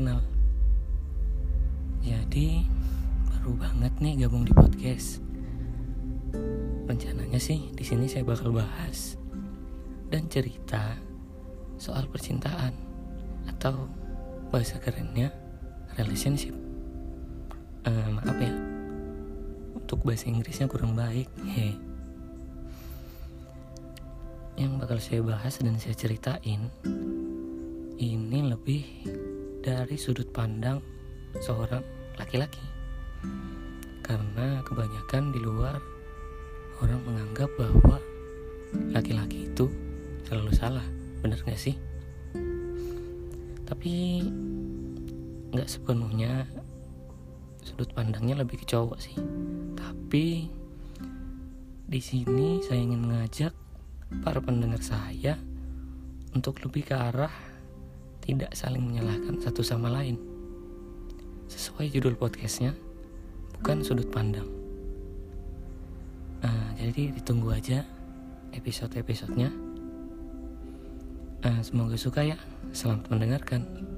kenal jadi baru banget nih gabung di podcast. Rencananya sih di sini saya bakal bahas dan cerita soal percintaan atau bahasa kerennya relationship. Uh, maaf ya untuk bahasa Inggrisnya kurang baik he. Yang bakal saya bahas dan saya ceritain ini lebih dari sudut pandang seorang laki-laki. Karena kebanyakan di luar orang menganggap bahwa laki-laki itu selalu salah, bener gak sih? Tapi nggak sepenuhnya sudut pandangnya lebih ke cowok sih. Tapi di sini saya ingin mengajak para pendengar saya untuk lebih ke arah tidak saling menyalahkan satu sama lain. Sesuai judul podcastnya, bukan sudut pandang. Nah, jadi ditunggu aja episode-episodenya. Nah, semoga suka ya. Selamat mendengarkan.